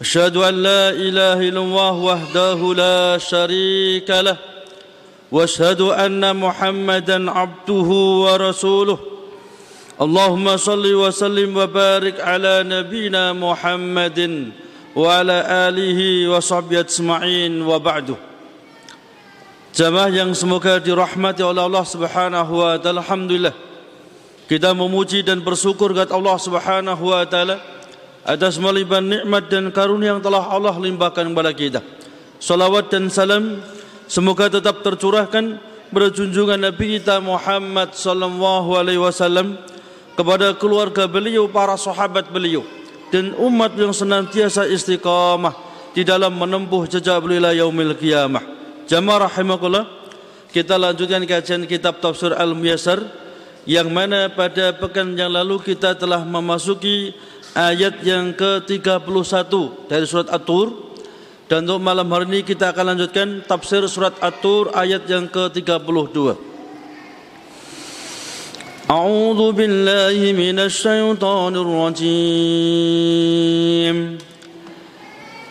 أشهد أن لا إله إلا الله وحده لا شريك له واشهد أن محمدا عبده ورسوله اللهم صل وسلم وبارك على نبينا محمد وعلى آله وصحبه أجمعين وبعد Jamaah yang semoga dirahmati oleh Allah Subhanahu wa taala. Alhamdulillah. Kita memuji dan bersyukur kepada Allah Subhanahu wa taala atas melimpah nikmat dan karunia yang telah Allah limpahkan kepada kita. Salawat dan salam semoga tetap tercurahkan berjunjungan Nabi kita Muhammad sallallahu alaihi wasallam kepada keluarga beliau, para sahabat beliau dan umat yang senantiasa istiqamah di dalam menempuh jejak beliau yaumil qiyamah. Jamaah rahimakumullah, kita lanjutkan kajian kitab Tafsir Al-Muyassar yang mana pada pekan yang lalu kita telah memasuki ayat yang ke-31 dari surat At-Tur dan untuk malam hari ini kita akan lanjutkan tafsir surat At-Tur ayat yang ke-32. أعوذ بالله من الشيطان الرجيم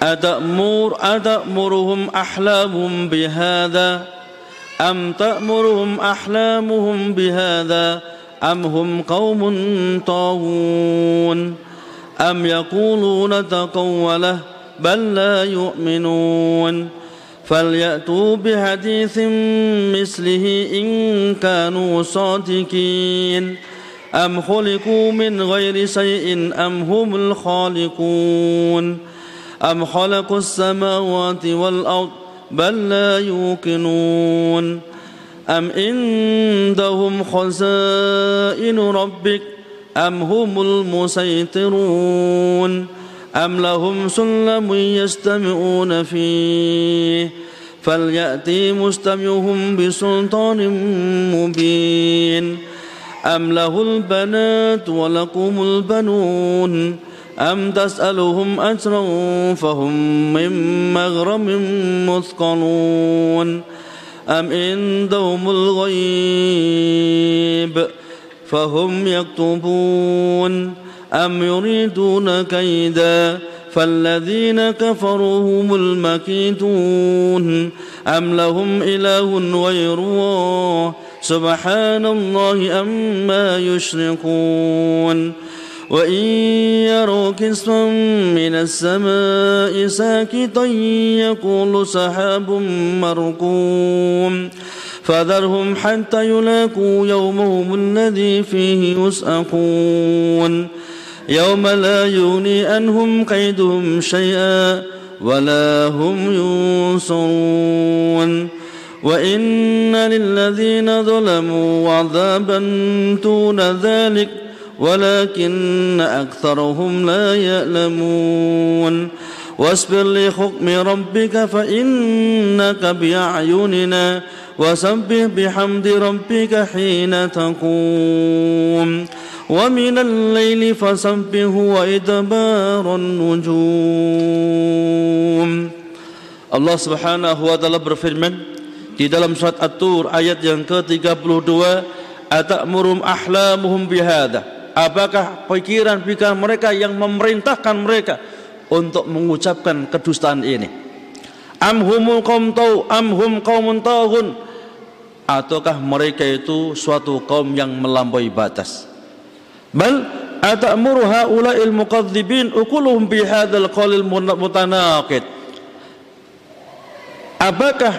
أتأمر أتأمرهم أحلامهم بهذا أم تأمرهم أحلامهم بهذا أم هم قوم طاغون أم يقولون تقوله بل لا يؤمنون فليأتوا بحديث مثله إن كانوا صادقين أم خلقوا من غير شيء أم هم الخالقون أم خلقوا السماوات والأرض بل لا يوقنون أم عندهم خزائن ربك أم هم المسيطرون؟ أم لهم سلم يستمعون فيه؟ فليأتي مستمعهم بسلطان مبين. أم له البنات ولكم البنون؟ أم تسألهم أجرا فهم من مغرم مثقلون؟ أم عندهم الغيب؟ فهم يكتبون أم يريدون كيدا فالذين كفروا هم المكيدون أم لهم إله غير الله سبحان الله أما يشركون وإن يروا كسفا من السماء ساكتا يقول سحاب مركوم فذرهم حتى يلاقوا يومهم الذي فيه يسأقون. يوم لا يغني عنهم كيدهم شيئا ولا هم ينصرون. وإن للذين ظلموا عذابا دون ذلك ولكن أكثرهم لا يعلمون. واصبر لحكم ربك فإنك بأعيننا وسبح بحمد ربك حين تقوم ومن الليل فسبه وإدبار النجوم Allah Subhanahu wa taala berfirman di dalam surat At-Tur ayat yang ke-32 atamurhum ahlamuhum bihadza apakah pikiran-pikiran mereka yang memerintahkan mereka untuk mengucapkan kedustaan ini. Am humul qaum tau am hum qaumun taghun. Ataukah mereka itu suatu kaum yang melampaui batas? Bal atamuru haula'il muqadzibin ukuluhum bi hadzal qawlil mutanaqid. Apakah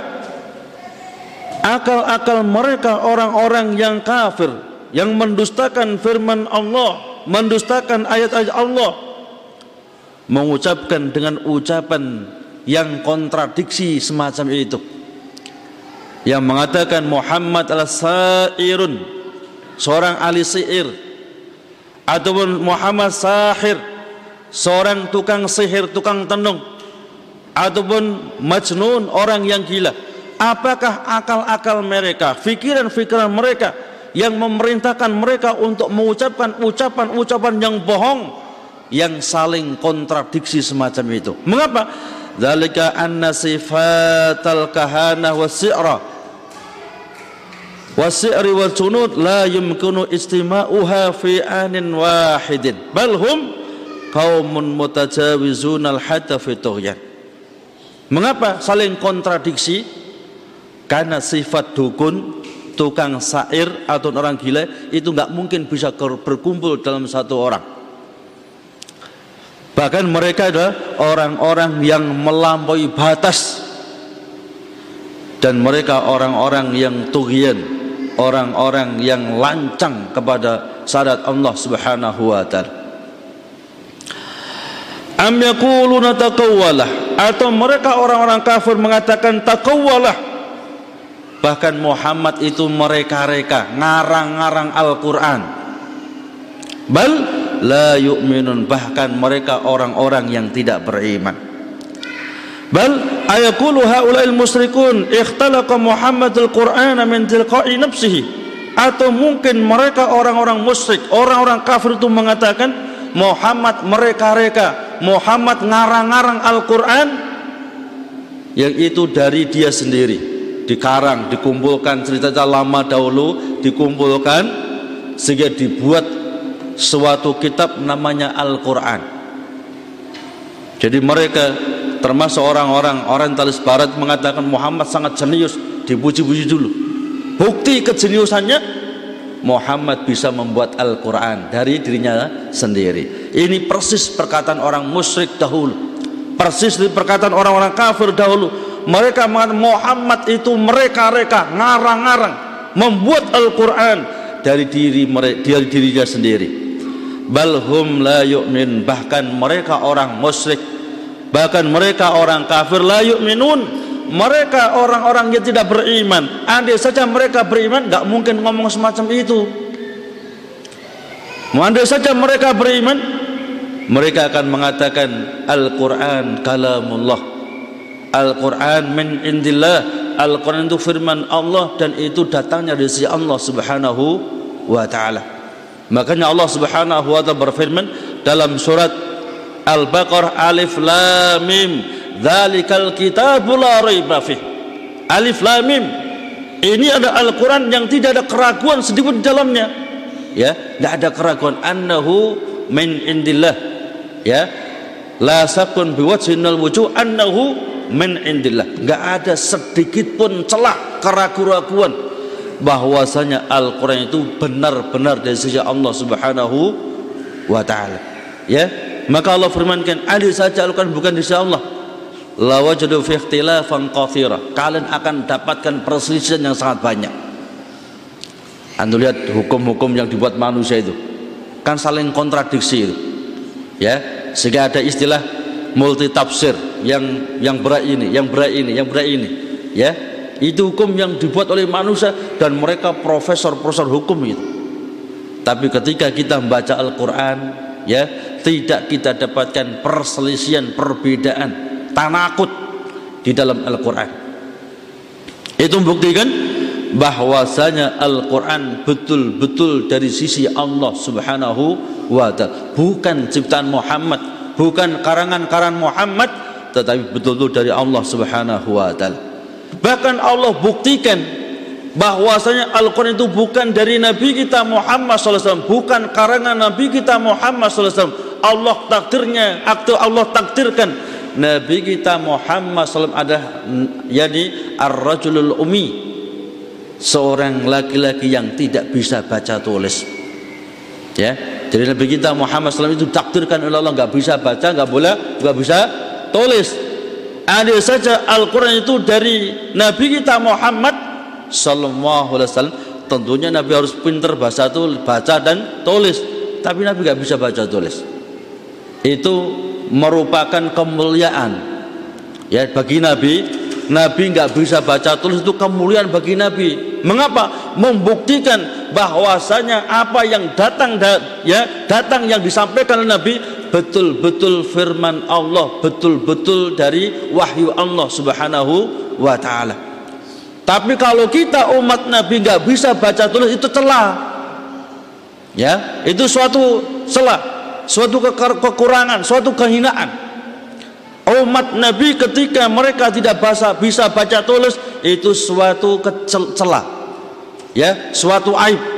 akal-akal mereka orang-orang yang kafir yang mendustakan firman Allah mendustakan ayat-ayat Allah mengucapkan dengan ucapan yang kontradiksi semacam itu. Yang mengatakan Muhammad adalah sairun seorang ahli sihir ataupun Muhammad sahir seorang tukang sihir tukang tenung ataupun majnun orang yang gila. Apakah akal-akal mereka fikiran-fikiran mereka yang memerintahkan mereka untuk mengucapkan ucapan-ucapan yang bohong yang saling kontradiksi semacam itu. Mengapa? Dzalika anna sifatal kahanah was-si'ra was-si'ri wal junud la yumkinu istima'uha fi anin wahidin. Bal hum qaumun mutajawizun al-hatta fi tughyan. Mengapa saling kontradiksi? Karena sifat dukun, tukang sair atau orang gila itu nggak mungkin bisa berkumpul dalam satu orang. Bahkan mereka adalah orang-orang yang melampaui batas dan mereka orang-orang yang tughyan, orang-orang yang lancang kepada syarat Allah Subhanahu wa taala. Am yaquluna taqawwalah atau mereka orang-orang kafir mengatakan taqawwalah bahkan Muhammad itu mereka-reka ngarang-ngarang Al-Qur'an. Bal la yu'minun. Bahkan mereka orang-orang yang tidak beriman. Bal ayaqulu haula'il musyrikun ikhtalaqa Muhammadul Qur'ana min tilqa'i nafsihi. Atau mungkin mereka orang-orang musyrik orang-orang kafir itu mengatakan Muhammad mereka-reka Muhammad ngarang-ngarang Al-Quran yang itu dari dia sendiri. Dikarang, dikumpulkan cerita lama dahulu dikumpulkan sehingga dibuat suatu kitab namanya Al-Quran. Jadi mereka termasuk orang-orang orientalis barat mengatakan Muhammad sangat jenius dipuji-puji dulu. Bukti kejeniusannya Muhammad bisa membuat Al-Quran dari dirinya sendiri. Ini persis perkataan orang musyrik dahulu. Persis perkataan orang-orang kafir dahulu. Mereka mengatakan Muhammad itu mereka-reka ngarang-ngarang membuat Al-Quran dari diri mereka dari dirinya sendiri balhum la yu'min. Bahkan mereka orang musyrik bahkan mereka orang kafir la yu'minun. Mereka orang-orang yang tidak beriman. Andai saja mereka beriman gak mungkin ngomong semacam itu. Andai saja mereka beriman mereka akan mengatakan Al-Quran kalamullah. Al-Quran min indillah. Al-Quran itu firman Allah dan itu datangnya dari si Allah subhanahu wa ta'ala Makanya Allah Subhanahu wa taala berfirman dalam surat Al-Baqarah Alif Lam Mim, "Dzalikal kitabu la raiba fih." Alif Lam Mim. Ini ada Al-Qur'an yang tidak ada keraguan sedikit di dalamnya. Ya, tidak ada keraguan annahu min indillah. Ya. La sakun biwajhinal wujuh annahu min indillah. Enggak ada sedikit pun celah keraguan-keraguan bahwasanya Al-Qur'an itu benar-benar dari sisi Allah Subhanahu wa taala. Ya. Maka Allah firmankan, "Ada saja Al-Qur'an bukan dari sisi Allah." La wajadu fi ikhtilafan katsira. Kalian akan dapatkan perselisihan yang sangat banyak. Anda lihat hukum-hukum yang dibuat manusia itu kan saling kontradiksi itu. Ya, sehingga ada istilah multi tafsir yang yang berat ini, yang berat ini, yang berat ini. Ya, itu hukum yang dibuat oleh manusia dan mereka profesor-profesor hukum itu. Tapi ketika kita membaca Al-Quran ya tidak kita dapatkan perselisihan perbedaan tanakut di dalam Al-Quran. Itu membuktikan bahwasanya Al-Quran betul-betul dari sisi Allah subhanahu wa ta'ala. Bukan ciptaan Muhammad bukan karangan-karangan Muhammad tetapi betul-betul dari Allah subhanahu wa ta'ala Bahkan Allah buktikan bahwasanya Al-Quran itu bukan dari Nabi kita Muhammad SAW bukan karangan Nabi kita Muhammad SAW Allah takdirnya atau Allah takdirkan Nabi kita Muhammad SAW ada yani ar-rajulul umi seorang laki-laki yang tidak bisa baca tulis. Ya jadi Nabi kita Muhammad SAW itu takdirkan oleh Allah nggak bisa baca nggak boleh nggak bisa tulis Andai saja Al-Quran itu dari Nabi kita Muhammad Sallallahu Alaihi Wasallam tentunya Nabi harus pinter bahasa itu baca dan tulis. Tapi Nabi nggak bisa baca tulis. Itu merupakan kemuliaan. Ya bagi Nabi Nabi nggak bisa baca tulis itu kemuliaan bagi Nabi. Mengapa? Membuktikan bahwasanya apa yang datang ya datang yang disampaikan oleh Nabi betul-betul firman Allah, betul-betul dari wahyu Allah Subhanahu wa taala. Tapi kalau kita umat Nabi nggak bisa baca tulis itu celah. Ya, itu suatu celah, suatu kekurangan, suatu kehinaan. Umat Nabi ketika mereka tidak bisa, bisa baca tulis itu suatu celah. Ya, suatu aib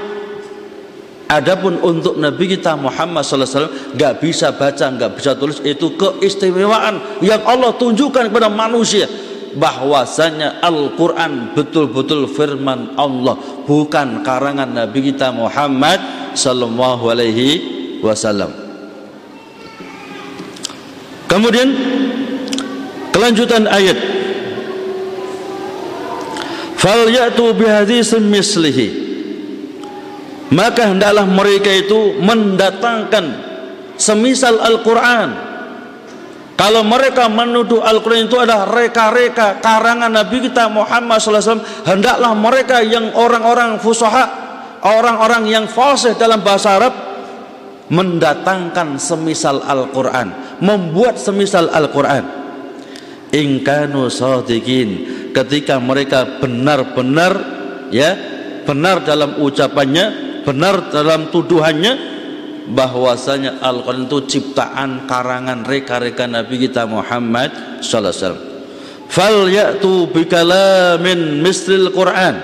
Adapun untuk Nabi kita Muhammad SAW nggak bisa baca, nggak bisa tulis itu keistimewaan yang Allah tunjukkan kepada manusia. Bahwasanya Al-Quran betul-betul firman Allah bukan karangan Nabi kita Muhammad Sallallahu Alaihi Wasallam. Kemudian kelanjutan ayat. Fal ya'tu mislihi maka hendaklah mereka itu mendatangkan semisal Al-Quran. Kalau mereka menuduh Al-Quran itu adalah reka-reka karangan Nabi kita Muhammad SAW hendaklah mereka yang orang-orang fusoha orang-orang yang fasih dalam bahasa Arab mendatangkan semisal Al-Quran membuat semisal Al-Quran. Ingkanu sadiqin ketika mereka benar-benar ya benar dalam ucapannya benar dalam tuduhannya bahwasanya Al-Quran itu ciptaan karangan reka-reka Nabi kita Muhammad sallallahu alaihi wasallam. Fal ya'tu bikalamin mislil Quran.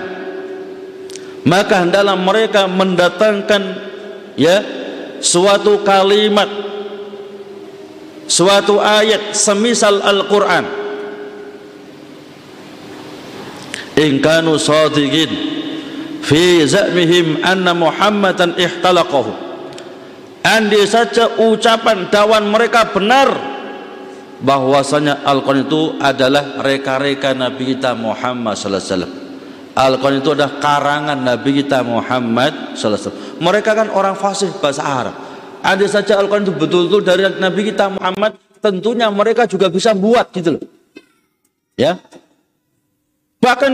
Maka hendaklah mereka mendatangkan ya suatu kalimat suatu ayat semisal Al-Quran. In kanu sadiqin fi za'mihim anna Muhammadan ihtalaqahu. Andai saja ucapan dawan mereka benar bahwasanya Al-Quran itu adalah reka-reka Nabi kita Muhammad sallallahu alaihi wasallam. Al-Quran itu adalah karangan Nabi kita Muhammad sallallahu alaihi wasallam. Mereka kan orang fasih bahasa Arab. Andai saja Al-Quran itu betul-betul dari Nabi kita Muhammad tentunya mereka juga bisa buat gitu loh. Ya Bahkan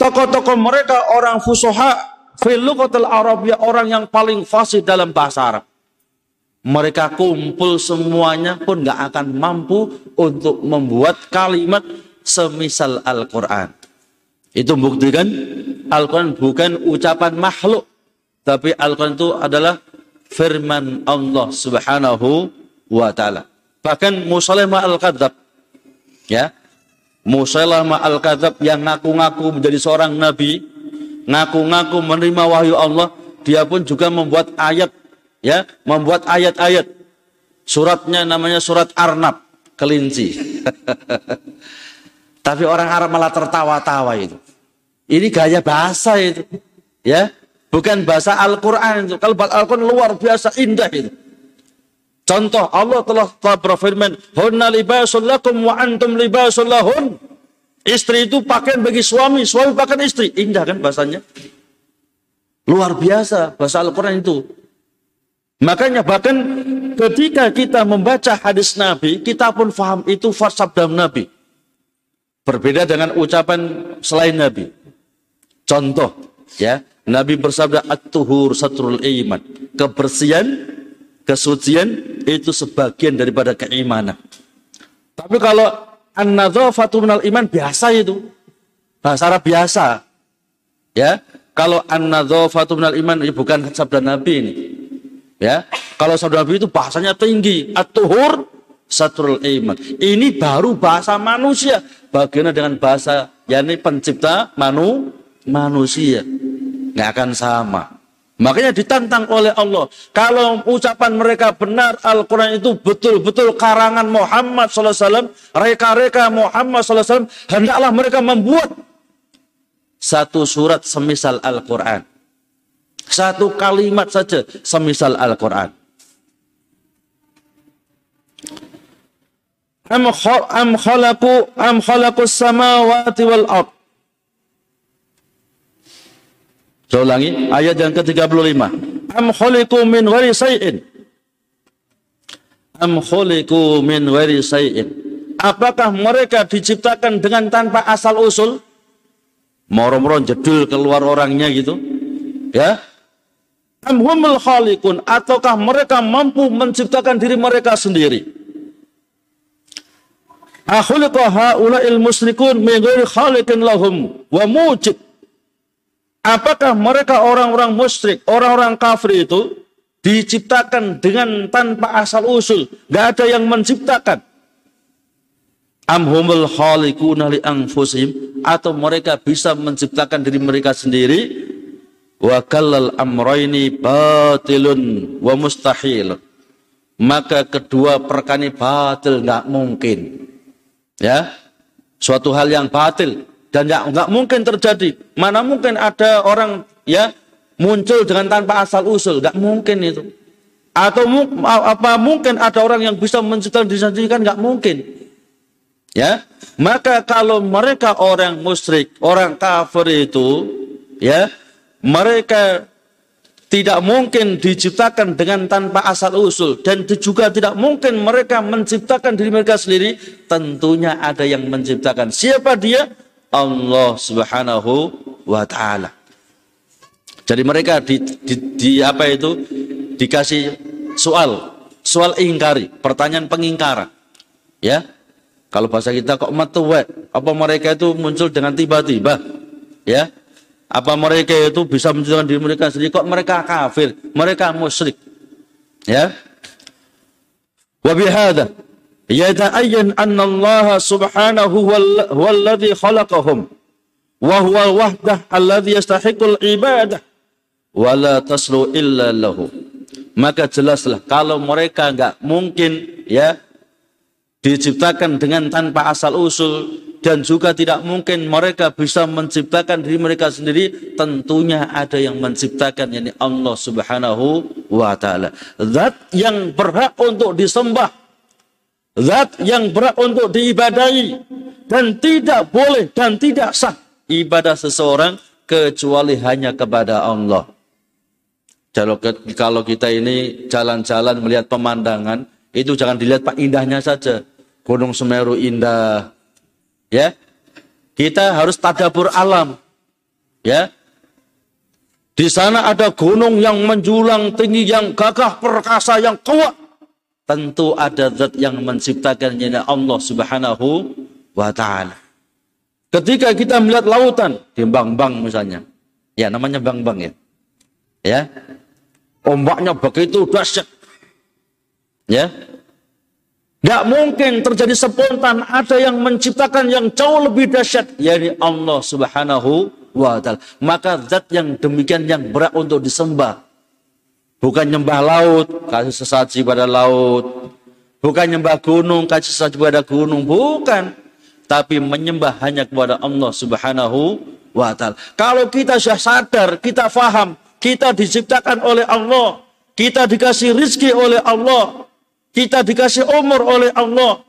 tokoh-tokoh mereka orang fusoha filukotel Arabia orang yang paling fasih dalam bahasa Arab. Mereka kumpul semuanya pun gak akan mampu untuk membuat kalimat semisal Al-Quran. Itu buktikan Al-Quran bukan ucapan makhluk. Tapi Al-Quran itu adalah firman Allah subhanahu wa ta'ala. Bahkan Musalimah Al-Qadab. Ya, Musailamah al-Kadzab yang ngaku-ngaku menjadi seorang nabi, ngaku-ngaku menerima wahyu Allah, dia pun juga membuat ayat ya, membuat ayat-ayat. Suratnya namanya surat Arnab, kelinci. Tapi orang Arab malah tertawa-tawa itu. Ini gaya bahasa itu. Ya, bukan bahasa Al-Qur'an itu. Kalau Al-Qur'an luar biasa indah itu. Contoh Allah telah, telah berfirman, "Hunna libasul lakum wa antum libasul lahun." Istri itu pakaian bagi suami, suami pakaian istri. Indah kan bahasanya? Luar biasa bahasa Al-Qur'an itu. Makanya bahkan ketika kita membaca hadis Nabi, kita pun faham itu sabda Nabi. Berbeda dengan ucapan selain Nabi. Contoh, ya, Nabi bersabda at-tuhur satrul iman. Kebersihan kesucian itu sebagian daripada keimanan. Tapi kalau an-nadzafatu minal iman biasa itu. Bahasa Arab biasa. Ya. Kalau an-nadzafatu minal iman ini bukan sabda Nabi ini. Ya. Kalau sabda Nabi itu bahasanya tinggi. At-tuhur satrul iman. Ini baru bahasa manusia. Bagaimana dengan bahasa yakni pencipta manu manusia. Nggak akan sama. Makanya ditantang oleh Allah. Kalau ucapan mereka benar, Al-Quran itu betul-betul karangan Muhammad SAW, reka-reka Muhammad SAW, hendaklah mereka membuat satu surat semisal Al-Quran. Satu kalimat saja semisal Al-Quran. Am khalaqu am samawati wal ard Saya ulangi ayat yang ke-35. Am khuliqu min ghairi say'in. Am khuliqu min ghairi say'in. Apakah mereka diciptakan dengan tanpa asal usul? Moro-moro jedul keluar orangnya gitu. Ya. Amhumul khaliqun ataukah mereka mampu menciptakan diri mereka sendiri? Akhuliqa haula'il musyrikun min ghairi khaliqin lahum wa mujib. Apakah mereka orang-orang musyrik, orang-orang kafir itu diciptakan dengan tanpa asal usul, gak ada yang menciptakan? Amhumul khaliquna li anfusihim? Atau mereka bisa menciptakan diri mereka sendiri? Wa kallal amraini batilun wa mustahil. Maka kedua perkara ini batil nggak mungkin. Ya? Suatu hal yang batil dan nggak nggak mungkin terjadi. Mana mungkin ada orang ya muncul dengan tanpa asal usul. Nggak mungkin itu. Atau apa mungkin ada orang yang bisa menciptakan diri sendiri kan nggak mungkin. Ya maka kalau mereka orang musyrik orang kafir itu ya mereka tidak mungkin diciptakan dengan tanpa asal usul. Dan juga tidak mungkin mereka menciptakan diri mereka sendiri tentunya ada yang menciptakan. Siapa dia Allah Subhanahu wa taala jadi mereka di, di, di apa itu dikasih soal soal ingkari pertanyaan pengingkaran ya kalau bahasa kita kok matuwe apa mereka itu muncul dengan tiba-tiba ya apa mereka itu bisa menciptakan diri mereka sendiri? Kok mereka kafir? Mereka musyrik. Ya. Wa yata'ayyan anna Allah subhanahu huwa alladhi khalaqahum wa huwa wahdah alladhi yastahiqul ibadah wa la taslu illa lahu. Maka jelaslah kalau mereka enggak mungkin ya diciptakan dengan tanpa asal usul dan juga tidak mungkin mereka bisa menciptakan diri mereka sendiri tentunya ada yang menciptakan yakni Allah Subhanahu wa taala zat yang berhak untuk disembah zat yang berhak untuk diibadahi dan tidak boleh dan tidak sah ibadah seseorang kecuali hanya kepada Allah kalau kita ini jalan-jalan melihat pemandangan itu jangan dilihat pak indahnya saja Gunung Semeru indah Ya. Kita harus tadabur alam. Ya. Di sana ada gunung yang menjulang tinggi, yang gagah perkasa, yang kuat. Tentu ada zat yang menciptakannya Allah Subhanahu wa taala. Ketika kita melihat lautan di Bang-Bang misalnya. Ya, namanya Bang-Bang ya. Ya. Ombaknya begitu dahsyat. Ya. Gak mungkin terjadi spontan. Ada yang menciptakan yang jauh lebih dahsyat. yakni Allah subhanahu wa ta'ala. Maka zat yang demikian yang berat untuk disembah. Bukan nyembah laut, kasih sesaji pada laut. Bukan nyembah gunung, kasih sesaji pada gunung. Bukan. Tapi menyembah hanya kepada Allah subhanahu wa ta'ala. Kalau kita sudah sadar, kita faham. Kita diciptakan oleh Allah. Kita dikasih rizki oleh Allah kita dikasih umur oleh Allah.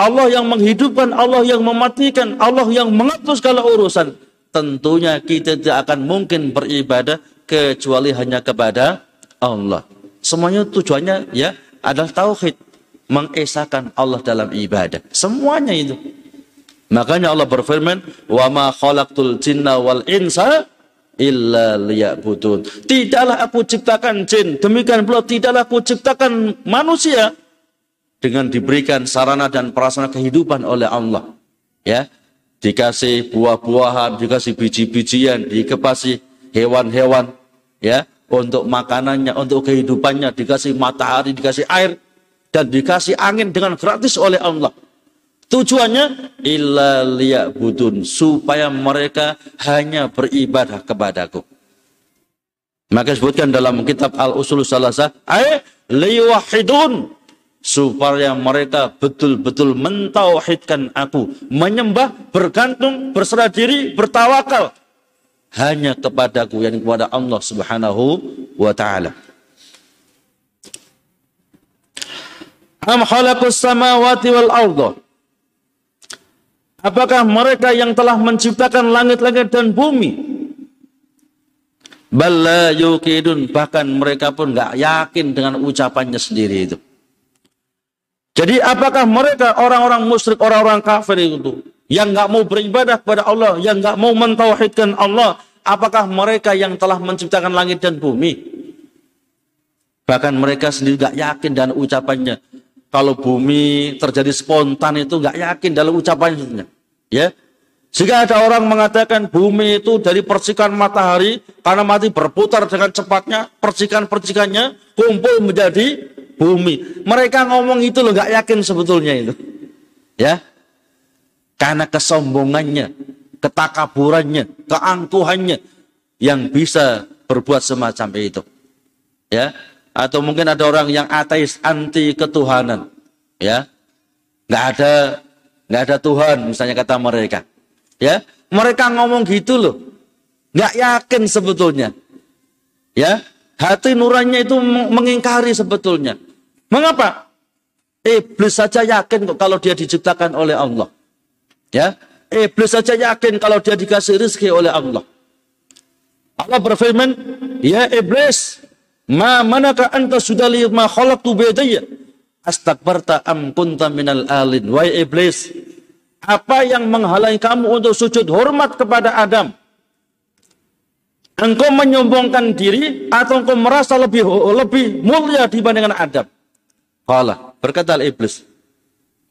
Allah yang menghidupkan, Allah yang mematikan, Allah yang mengatur segala urusan. Tentunya kita tidak akan mungkin beribadah kecuali hanya kepada Allah. Semuanya tujuannya ya adalah tauhid, mengesahkan Allah dalam ibadah. Semuanya itu. Makanya Allah berfirman, "Wa ma khalaqtul jinna wal insa illa liya'budun. Tidaklah aku ciptakan jin, demikian pula tidaklah aku ciptakan manusia dengan diberikan sarana dan prasarana kehidupan oleh Allah. Ya, dikasih buah-buahan, dikasih biji-bijian, dikasih hewan-hewan, ya, untuk makanannya, untuk kehidupannya, dikasih matahari, dikasih air, dan dikasih angin dengan gratis oleh Allah. Tujuannya illa liya'budun supaya mereka hanya beribadah kepadaku. Maka disebutkan dalam kitab Al-Usul Salasah, ay liwahidun supaya mereka betul-betul mentauhidkan aku, menyembah, bergantung, berserah diri, bertawakal hanya kepadaku yang kepada Allah Subhanahu wa taala. Am khalaqus samawati wal ardh Apakah mereka yang telah menciptakan langit-langit dan bumi? Bala yukidun. Bahkan mereka pun nggak yakin dengan ucapannya sendiri itu. Jadi apakah mereka orang-orang musyrik, orang-orang kafir itu yang nggak mau beribadah kepada Allah, yang nggak mau mentauhidkan Allah, apakah mereka yang telah menciptakan langit dan bumi? Bahkan mereka sendiri gak yakin dan ucapannya. Kalau bumi terjadi spontan itu gak yakin dalam ucapannya. Ya, jika ada orang mengatakan bumi itu dari percikan matahari karena mati berputar dengan cepatnya, percikan-percikannya kumpul menjadi bumi. Mereka ngomong itu loh nggak yakin sebetulnya itu. Ya. Karena kesombongannya, ketakaburannya, keangkuhannya yang bisa berbuat semacam itu. Ya. Atau mungkin ada orang yang ateis anti ketuhanan. Ya. nggak ada nggak ada Tuhan misalnya kata mereka Ya, mereka ngomong gitu loh. Nggak yakin sebetulnya. Ya, hati nuraninya itu mengingkari sebetulnya. Mengapa? Iblis saja yakin kok kalau dia diciptakan oleh Allah. Ya, iblis saja yakin kalau dia dikasih rezeki oleh Allah. Allah berfirman, "Ya iblis, ma manaka anta sudah lihat ma khalaqtu biyadayya? Astakbarta am kunta minal alin." Wahai iblis, apa yang menghalangi kamu untuk sujud hormat kepada Adam? Engkau menyombongkan diri atau engkau merasa lebih lebih mulia dibandingkan Adam? Kala berkata iblis,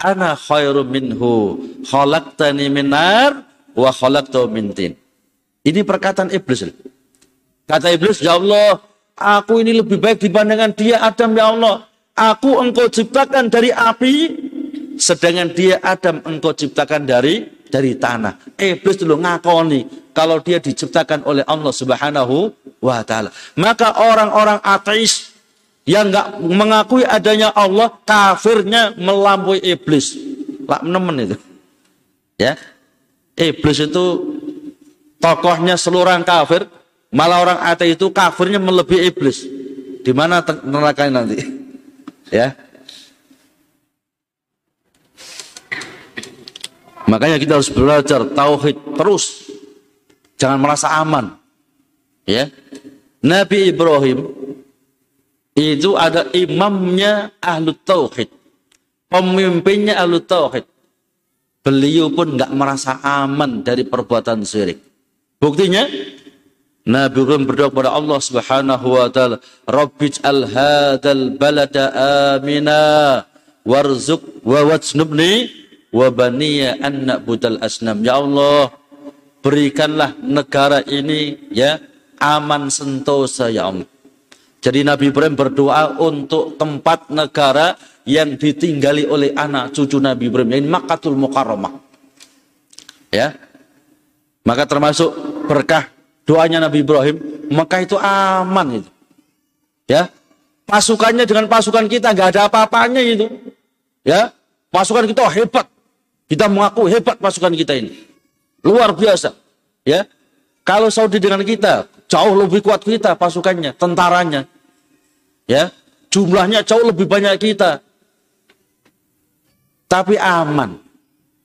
Ana khairu minhu khalaqtani minar wa khalaqtahu min tin. Ini perkataan iblis. Kata iblis, Ya Allah, aku ini lebih baik dibandingkan dia Adam ya Allah. Aku engkau ciptakan dari api, Sedangkan dia Adam engkau ciptakan dari dari tanah. Iblis dulu ngakoni kalau dia diciptakan oleh Allah Subhanahu wa taala. Maka orang-orang ateis yang nggak mengakui adanya Allah kafirnya melampaui iblis. Lak nemen itu. Ya. Iblis itu tokohnya seluruh kafir, malah orang ateis itu kafirnya melebihi iblis. Di mana nerakanya nanti? Ya. Makanya kita harus belajar tauhid terus. Jangan merasa aman. Ya. Nabi Ibrahim itu ada imamnya ahlu tauhid. Pemimpinnya ahlu tauhid. Beliau pun nggak merasa aman dari perbuatan syirik. Buktinya Nabi Ibrahim berdoa kepada Allah Subhanahu wa taala, "Rabbij al hadal balada amina warzuq wa wajnubni wa baniya anak budal asnam. Ya Allah, berikanlah negara ini ya aman sentosa ya Allah. Jadi Nabi Ibrahim berdoa untuk tempat negara yang ditinggali oleh anak cucu Nabi Ibrahim, ini Makkatul Mukarramah. Ya. Maka termasuk berkah doanya Nabi Ibrahim, maka itu aman itu. Ya. Pasukannya dengan pasukan kita nggak ada apa-apanya itu. Ya. Pasukan kita hebat. Kita mengaku hebat pasukan kita ini. Luar biasa. Ya. Kalau Saudi dengan kita, jauh lebih kuat kita pasukannya, tentaranya. Ya. Jumlahnya jauh lebih banyak kita. Tapi aman.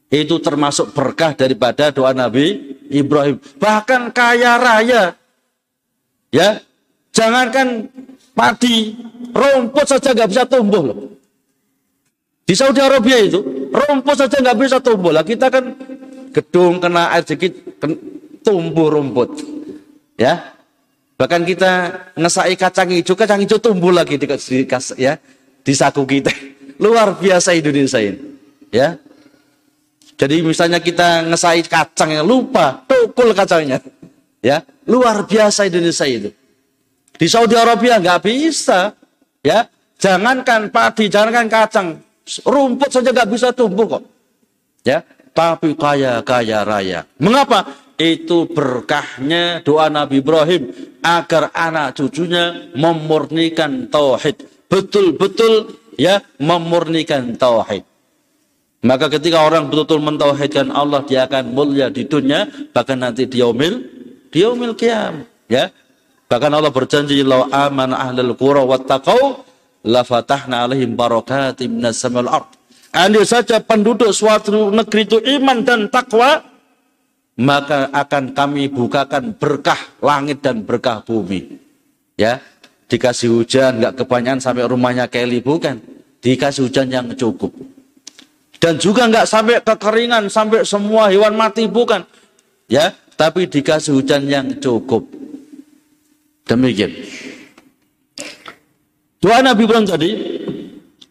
Itu termasuk berkah daripada doa Nabi Ibrahim. Bahkan kaya raya. Ya. Jangankan padi, rumput saja nggak bisa tumbuh loh. Di Saudi Arabia itu rumput saja nggak bisa tumbuh lah kita kan gedung kena air sedikit tumbuh rumput ya bahkan kita ngesai kacang hijau kacang hijau tumbuh lagi di, di ya di saku kita luar biasa Indonesia ini ya jadi misalnya kita ngesai kacang yang lupa tukul kacangnya ya luar biasa Indonesia itu di Saudi Arabia nggak bisa ya jangankan padi jangankan kacang Rumput saja nggak bisa tumbuh kok. Ya, tapi kaya kaya raya. Mengapa? Itu berkahnya doa Nabi Ibrahim agar anak cucunya memurnikan tauhid. Betul-betul ya memurnikan tauhid. Maka ketika orang betul-betul mentauhidkan Allah, dia akan mulia di dunia, bahkan nanti di yaumil, di yaumil kiam. Ya, bahkan Allah berjanji, "Lau aman ahlul qura wattaqau la fatahna alaihim barakatim minas samil ard. Andai saja penduduk suatu negeri itu iman dan takwa, maka akan kami bukakan berkah langit dan berkah bumi. Ya, dikasih hujan nggak kebanyakan sampai rumahnya Kelly bukan, dikasih hujan yang cukup. Dan juga nggak sampai kekeringan sampai semua hewan mati bukan, ya, tapi dikasih hujan yang cukup. Demikian. Doa Nabi Ibrahim tadi,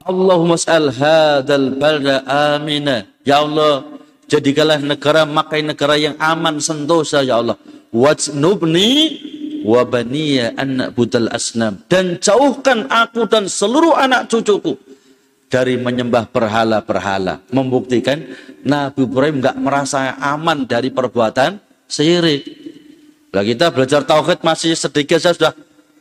Allahumma sa'al hadal balda amina. Ya Allah, jadikanlah negara Makkah negara yang aman sentosa ya Allah. Wajnubni wa baniya anak budal asnam. Dan jauhkan aku dan seluruh anak cucuku dari menyembah berhala-berhala. Membuktikan Nabi Ibrahim nggak merasa aman dari perbuatan syirik. Lah kita belajar tauhid masih sedikit saya sudah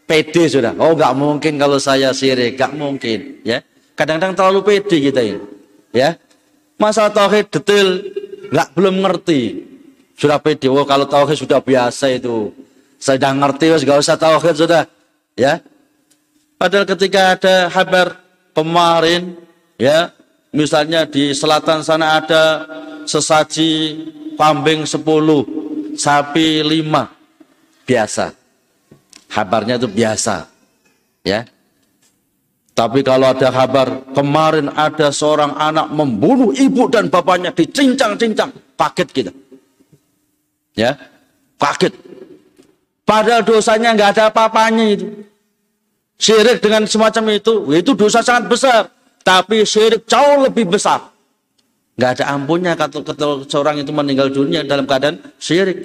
pede sudah. Oh nggak mungkin kalau saya syirik, nggak mungkin. Ya, kadang-kadang terlalu pede kita ini. Ya, masalah tauhid detail nggak belum ngerti. Sudah pede. Oh kalau tauhid sudah biasa itu. Sudah ngerti, nggak usah tauhid sudah. Ya, padahal ketika ada kabar kemarin, ya, misalnya di selatan sana ada sesaji kambing 10, sapi 5. Biasa Kabarnya itu biasa. Ya. Tapi kalau ada kabar kemarin ada seorang anak membunuh ibu dan bapaknya dicincang-cincang, kaget kita. Ya, kaget. Padahal dosanya nggak ada apa-apanya itu. Syirik dengan semacam itu, itu dosa sangat besar. Tapi syirik jauh lebih besar. Nggak ada ampunnya kalau seorang itu meninggal dunia dalam keadaan syirik.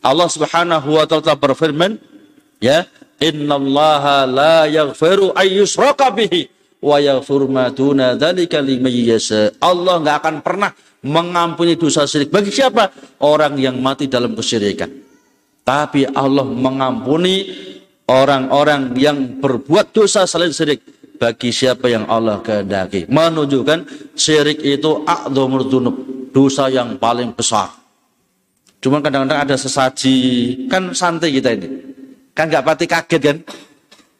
Allah Subhanahu wa taala berfirman, Ya, innallaha la yaghfiru wa yaghfiru ma duna dzalika. Allah enggak akan pernah mengampuni dosa syirik bagi siapa? Orang yang mati dalam kesyirikan. Tapi Allah mengampuni orang-orang yang berbuat dosa selain syirik bagi siapa yang Allah kehendaki. Menunjukkan syirik itu dzunub, dosa yang paling besar. Cuma kadang-kadang ada sesaji, kan santai kita ini. Kan nggak pasti kaget kan?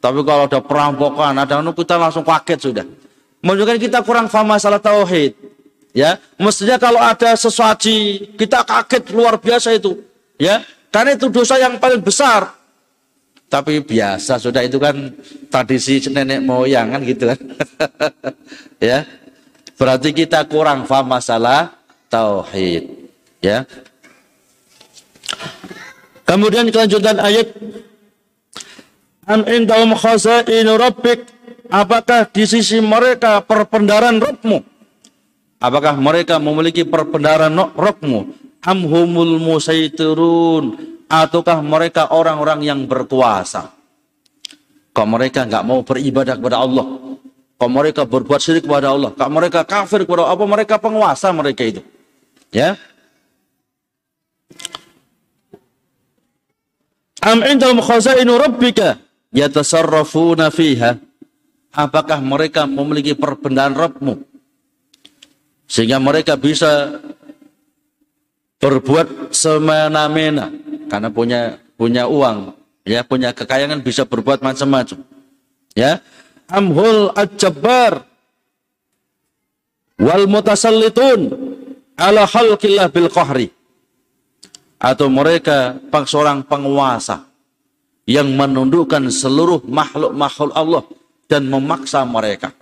Tapi kalau ada perampokan, ada anu kita langsung kaget sudah. Menunjukkan kita kurang paham masalah tauhid. Ya, mestinya kalau ada sesuatu kita kaget luar biasa itu. Ya, karena itu dosa yang paling besar. Tapi biasa sudah itu kan tradisi nenek moyang kan gitu kan. ya. Berarti kita kurang paham masalah tauhid. Ya. Kemudian kelanjutan ayat Am indahum rabbik. Apakah di sisi mereka perpendaran Rabbmu? Apakah mereka memiliki perpendaran Rabbmu? Am humul ataukah mereka orang-orang yang berkuasa? Kok mereka nggak mau beribadah kepada Allah? Kok mereka berbuat syirik kepada Allah? Kok mereka kafir kepada apa mereka penguasa mereka itu? Ya? Am indahum khazainu rabbika yatasarrafuna fiha. Apakah mereka memiliki perbendaan Rabbmu? Sehingga mereka bisa berbuat semena-mena. Karena punya punya uang ya punya kekayaan bisa berbuat macam-macam. Ya. Amhul ajabbar. Wal mutasallitun ala khalqillah bil qahri. Atau mereka seorang penguasa yang menundukkan seluruh makhluk-makhluk Allah dan memaksa mereka.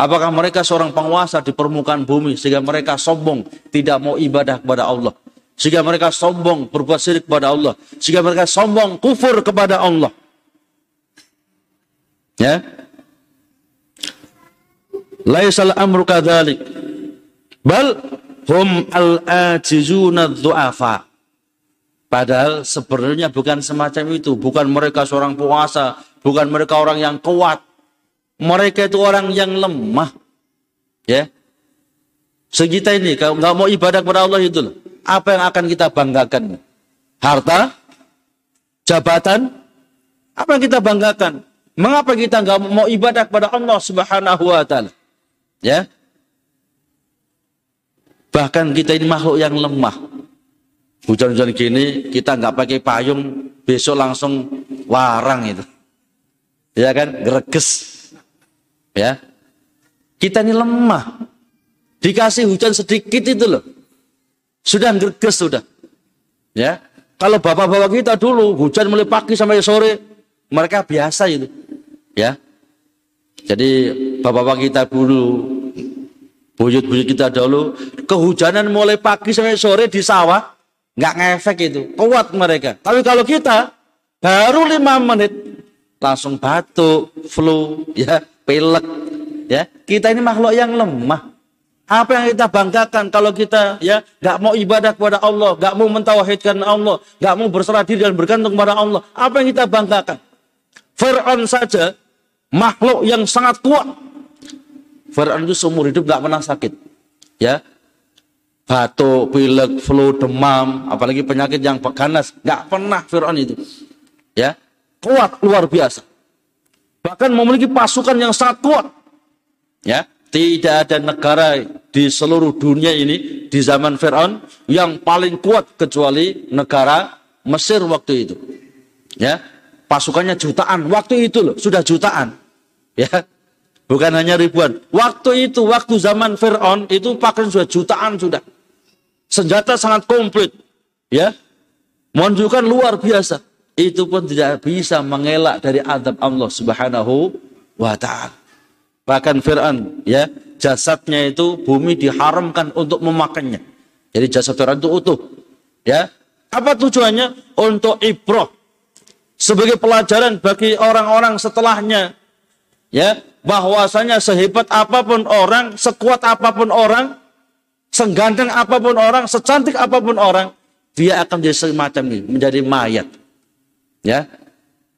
Apakah mereka seorang penguasa di permukaan bumi sehingga mereka sombong tidak mau ibadah kepada Allah? Sehingga mereka sombong berbuat syirik kepada Allah. Sehingga mereka sombong kufur kepada Allah. Ya. Laisal amru kadzalik. Bal hum al-ajizuna dhu'afa. Padahal sebenarnya bukan semacam itu. Bukan mereka seorang puasa. Bukan mereka orang yang kuat. Mereka itu orang yang lemah. Ya. Segita ini, kalau nggak mau ibadah kepada Allah itu. Apa yang akan kita banggakan? Harta? Jabatan? Apa yang kita banggakan? Mengapa kita nggak mau ibadah kepada Allah Subhanahu wa taala? Ya. Bahkan kita ini makhluk yang lemah. Hujan-hujan gini kita nggak pakai payung, besok langsung warang itu. Ya kan, greges. Ya. Kita ini lemah. Dikasih hujan sedikit itu loh. Sudah greges sudah. Ya. Kalau bapak-bapak kita dulu hujan mulai pagi sampai sore, mereka biasa itu. Ya. Jadi bapak-bapak kita dulu buyut-buyut kita dulu kehujanan mulai pagi sampai sore di sawah nggak ngefek itu kuat mereka tapi kalau kita baru lima menit langsung batuk, flu, ya, pilek. Ya, kita ini makhluk yang lemah. Apa yang kita banggakan kalau kita ya nggak mau ibadah kepada Allah, nggak mau mentauhidkan Allah, nggak mau berserah diri dan bergantung kepada Allah. Apa yang kita banggakan? Fir'aun saja makhluk yang sangat kuat. Fir'aun itu seumur hidup nggak pernah sakit. Ya, batuk, pilek, flu, demam, apalagi penyakit yang ganas, nggak pernah Fir'aun itu. Ya, kuat luar biasa. Bahkan memiliki pasukan yang sangat kuat. Ya, tidak ada negara di seluruh dunia ini di zaman Fir'aun yang paling kuat kecuali negara Mesir waktu itu. Ya, pasukannya jutaan. Waktu itu loh, sudah jutaan. Ya, bukan hanya ribuan. Waktu itu, waktu zaman Fir'aun itu pakaian sudah jutaan sudah. Senjata sangat komplit. Ya, menunjukkan luar biasa. Itu pun tidak bisa mengelak dari adab Allah Subhanahu wa taala. Bahkan Fir'aun ya, jasadnya itu bumi diharamkan untuk memakannya. Jadi jasad Fir'aun itu utuh. Ya. Apa tujuannya? Untuk ibroh. Sebagai pelajaran bagi orang-orang setelahnya. Ya, bahwasanya sehebat apa pun orang, sekuat apa pun orang, sengganteng apa pun orang, secantik apa pun orang, dia akan jadi semacam ini, menjadi mayat. Ya.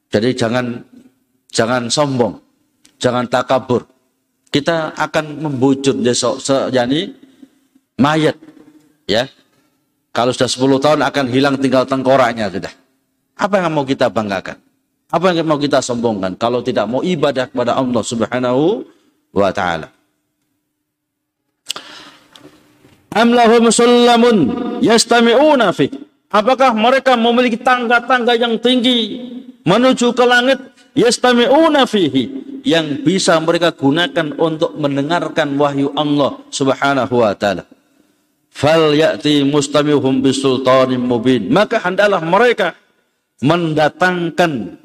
Jadi jangan jangan sombong, jangan takabur. Kita akan membujur besok jadi mayat. Ya? Kalau sudah 10 tahun akan hilang tinggal tengkoraknya sudah. Apa yang mau kita banggakan? Apa yang mau kita sombongkan? Kalau tidak mau ibadah kepada Allah Subhanahu wa taala Am lahum yastami'una fi Apakah mereka memiliki tangga-tangga yang tinggi menuju ke langit yastami'una fihi yang bisa mereka gunakan untuk mendengarkan wahyu Allah Subhanahu wa taala. Fal ya'ti mustamihum bisultanin mubin. Maka hendaklah mereka mendatangkan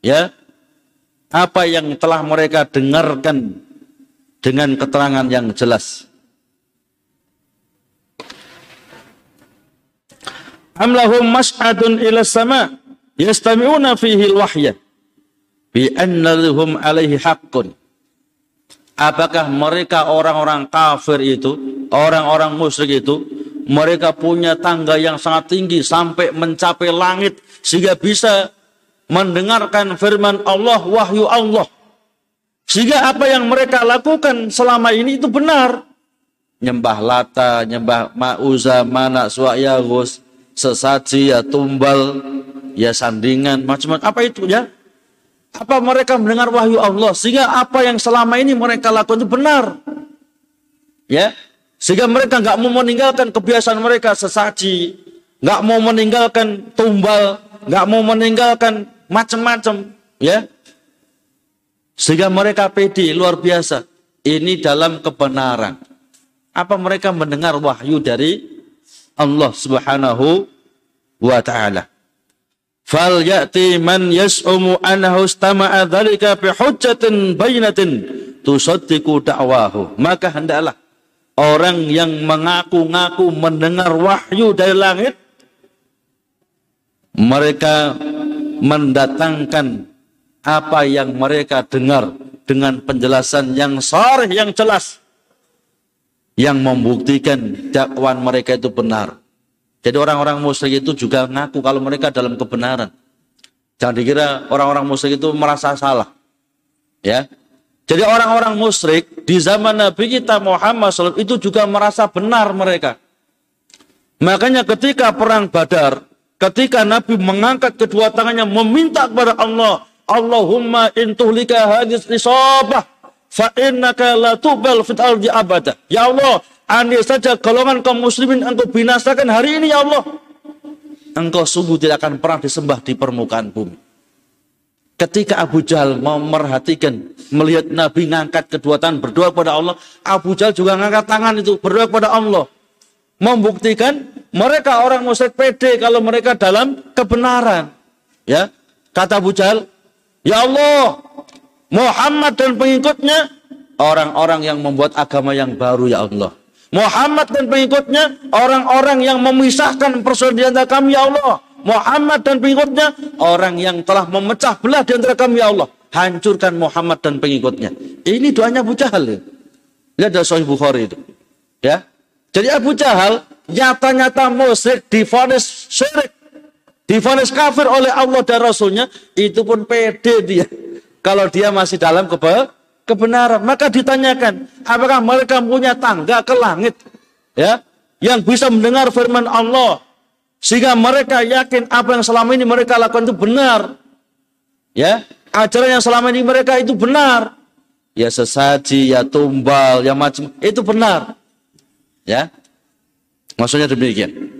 ya apa yang telah mereka dengarkan dengan keterangan yang jelas. Amlahum mas'adun ila sama yastami'una fihi al-wahya. Bi annalhum alaihi haqqun. Apakah mereka orang-orang kafir itu orang-orang musyrik itu mereka punya tangga yang sangat tinggi sampai mencapai langit sehingga bisa mendengarkan firman Allah wahyu Allah. Sehingga apa yang mereka lakukan selama ini itu benar. Nyembah lata nyembah ma'uza mana suwayagus sesaji ya tumbal ya sandingan macam-macam apa itu ya apa mereka mendengar wahyu Allah sehingga apa yang selama ini mereka lakukan itu benar. Ya. Sehingga mereka nggak mau meninggalkan kebiasaan mereka sesaji, nggak mau meninggalkan tumbal, nggak mau meninggalkan macam-macam, ya. Sehingga mereka pede luar biasa. Ini dalam kebenaran. Apa mereka mendengar wahyu dari Allah Subhanahu wa taala? fal ya'ti man yas'umu annahu istama'a dzalika bi hujjatin bayyinatin tusaddiqu da'wahu maka hendaklah orang yang mengaku-ngaku mendengar wahyu dari langit mereka mendatangkan apa yang mereka dengar dengan penjelasan yang sharih yang jelas yang membuktikan dakwaan mereka itu benar jadi orang-orang musyrik itu juga ngaku kalau mereka dalam kebenaran. Jangan dikira orang-orang musyrik itu merasa salah. Ya. Jadi orang-orang musyrik di zaman Nabi kita Muhammad SAW itu juga merasa benar mereka. Makanya ketika perang Badar, ketika Nabi mengangkat kedua tangannya meminta kepada Allah, Allahumma intuhlika hadis isabah fa innaka la tubal fit ardi abada. Ya Allah, Andai saja golongan kaum muslimin engkau binasakan hari ini ya Allah. Engkau sungguh tidak akan pernah disembah di permukaan bumi. Ketika Abu Jahal mau merhatikan, melihat Nabi ngangkat kedua tangan berdoa kepada Allah, Abu Jahal juga ngangkat tangan itu berdoa kepada Allah. Membuktikan mereka orang musyrik pede kalau mereka dalam kebenaran. Ya, kata Abu Jahal, Ya Allah, Muhammad dan pengikutnya orang-orang yang membuat agama yang baru ya Allah. Muhammad dan pengikutnya orang-orang yang memisahkan persaudaraan kami ya Allah. Muhammad dan pengikutnya orang yang telah memecah belah di antara kami ya Allah. Hancurkan Muhammad dan pengikutnya. Ini doanya Abu Jahal ya. Lihat dari Sahih Bukhari itu. Ya. Jadi Abu Jahal nyata-nyata musyrik difonis syirik. Difonis kafir oleh Allah dan Rasulnya. Itu pun pede dia. Kalau dia masih dalam kebe kebenaran. Maka ditanyakan. Apakah mereka punya tangga ke langit? Ya. Yang bisa mendengar firman Allah sehingga mereka yakin apa yang selama ini mereka lakukan itu benar. Ya, ajaran yang selama ini mereka itu benar. Ya sesaji, ya tumbal, ya macam itu benar. Ya. Maksudnya demikian.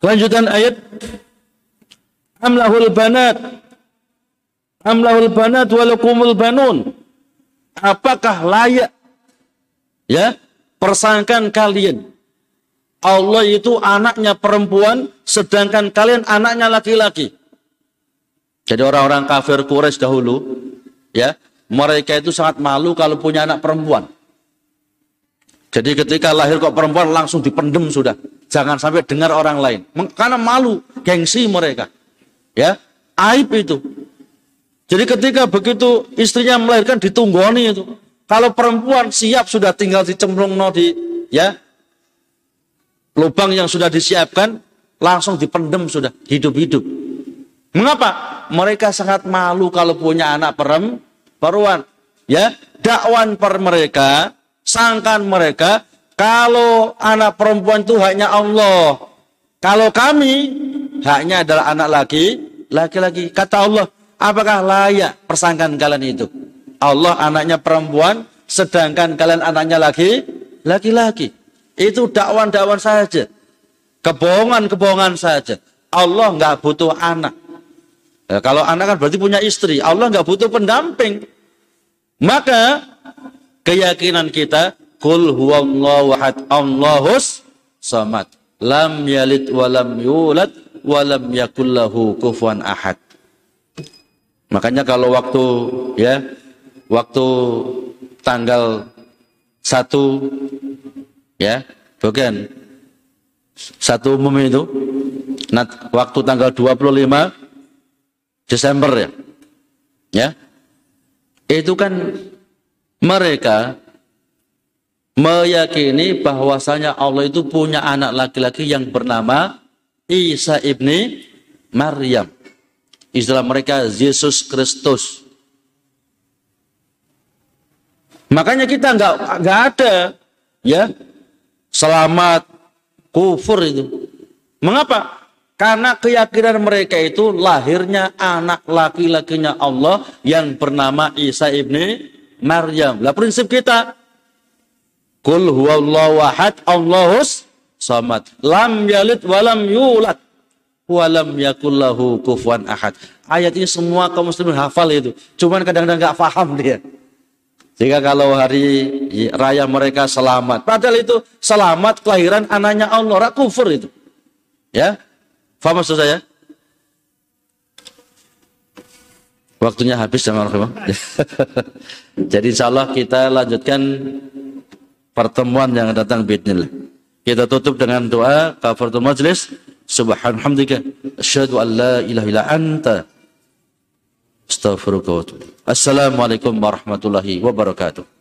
Kelanjutan ayat Amlahul banat Amlahul banat walakumul banun Apakah layak Ya, persangkan kalian. Allah itu anaknya perempuan, sedangkan kalian anaknya laki-laki. Jadi orang-orang kafir Quraisy dahulu, ya, mereka itu sangat malu kalau punya anak perempuan. Jadi ketika lahir kok perempuan langsung dipendem sudah. Jangan sampai dengar orang lain. Karena malu, gengsi mereka. Ya, aib itu. Jadi ketika begitu istrinya melahirkan ditunggoni itu. Kalau perempuan siap sudah tinggal dicemplung no di ya lubang yang sudah disiapkan langsung dipendem sudah hidup-hidup. Mengapa? Mereka sangat malu kalau punya anak perempuan. Ya, dakwan per mereka, sangkan mereka kalau anak perempuan itu hanya Allah. Kalau kami haknya adalah anak laki, laki-laki. Kata Allah, apakah layak persangkaan kalian itu? Allah anaknya perempuan, sedangkan kalian anaknya lagi laki-laki. Itu dakwan-dakwan saja. Kebohongan-kebohongan saja. Allah nggak butuh anak. Ya, kalau anak kan berarti punya istri. Allah nggak butuh pendamping. Maka keyakinan kita kul huwallahu ahad Allahus samad. Lam yalid walam yulad walam yakullahu kufuan ahad. Makanya kalau waktu ya waktu tanggal satu ya bukan satu umum itu nah, waktu tanggal 25 Desember ya ya itu kan mereka meyakini bahwasanya Allah itu punya anak laki-laki yang bernama Isa ibni Maryam istilah mereka Yesus Kristus Makanya kita nggak nggak ada ya selamat kufur itu. Mengapa? Karena keyakinan mereka itu lahirnya anak laki-lakinya Allah yang bernama Isa ibni Maryam. Lah prinsip kita Kul huwallahu ahad Allahus samad. Lam yalid walam yulad walam yakullahu kufuwan ahad. Ayat ini semua kaum muslimin hafal itu. Cuman kadang-kadang nggak paham dia. Sehingga kalau hari raya mereka selamat. Padahal itu selamat kelahiran anaknya Allah. Kufur itu. Ya. Faham maksud saya? Waktunya habis sama Jadi insya Allah kita lanjutkan pertemuan yang datang bidnillah. Kita tutup dengan doa kafaratul majlis. Subhanallah. Asyhadu an la ilaha illa anta Astaghfirullah. Assalamualaikum warahmatullahi wabarakatuh.